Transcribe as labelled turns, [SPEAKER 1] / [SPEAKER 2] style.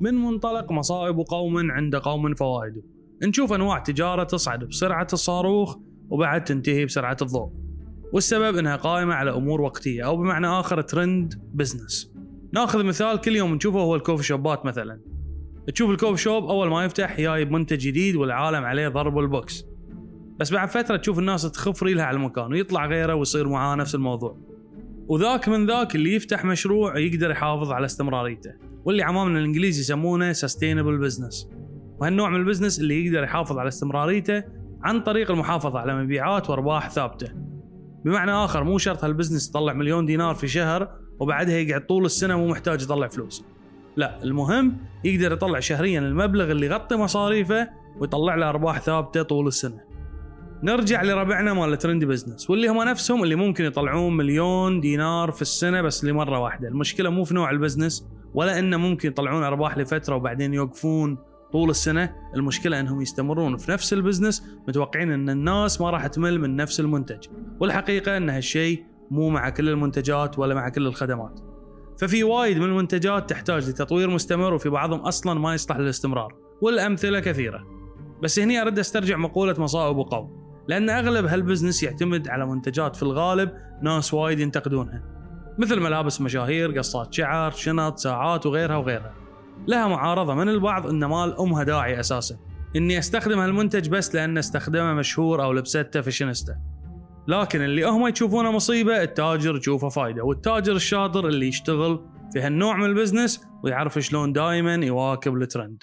[SPEAKER 1] من منطلق مصائب قوم عند قوم فوائد. نشوف أنواع تجارة تصعد بسرعة الصاروخ وبعد تنتهي بسرعة الضوء. والسبب إنها قائمة على أمور وقتية أو بمعنى آخر trend business نأخذ مثال كل يوم نشوفه هو الكوفي شوبات مثلا. تشوف ال coffee shop أول ما يفتح جايب منتج جديد والعالم عليه ضرب البوكس. بس بعد فترة تشوف الناس تخف ريلها على المكان ويطلع غيره ويصير معاه نفس الموضوع. وذاك من ذاك اللي يفتح مشروع يقدر يحافظ على استمراريته. واللي عمامنا الإنجليز يسمونه sustainable business وهالنوع من ال business اللي يقدر يحافظ على استمراريته عن طريق المحافظة على مبيعات وأرباح ثابتة. بمعنى آخر مو شرط هال business يطلع مليون دينار في شهر وبعدها يقعد طول السنة مو محتاج يطلع فلوس. لا المهم يقدر يطلع شهريا المبلغ اللي يغطي مصاريفه ويطلع له أرباح ثابتة طول السنة. نرجع لربعنا مال ال trend business واللي هم نفسهم اللي ممكن يطلعون مليون دينار في السنة بس لمرة واحدة، المشكلة مو في نوع ال business ولا إنه ممكن يطلعون أرباح لفترة وبعدين يوقفون طول السنة، المشكلة إنهم يستمرون في نفس ال business متوقعين إن الناس ما راح تمل من نفس المنتج، والحقيقة إن هالشيء مو مع كل المنتجات ولا مع كل الخدمات. ففي وايد من المنتجات تحتاج لتطوير مستمر وفي بعضهم أصلا ما يصلح للاستمرار. والأمثلة كثيرة. بس هني ارد أسترجع مقولة مصائب وقوم. لأن أغلب هال business يعتمد على منتجات في الغالب ناس وايد ينتقدونها. مثل ملابس مشاهير قصات شعر شنط ساعات وغيرها وغيرها. لها معارضة من البعض إن ما لها داعي أساسا. إني أستخدم هالمنتج بس لأن أستخدمه مشهور أو لبسته فاشينيستا لكن اللي هم يشوفونه مصيبة التاجر يشوفه فايدة. والتاجر الشاطر اللي يشتغل في هالنوع من البزنس ويعرف شلون دائما يواكب الترند.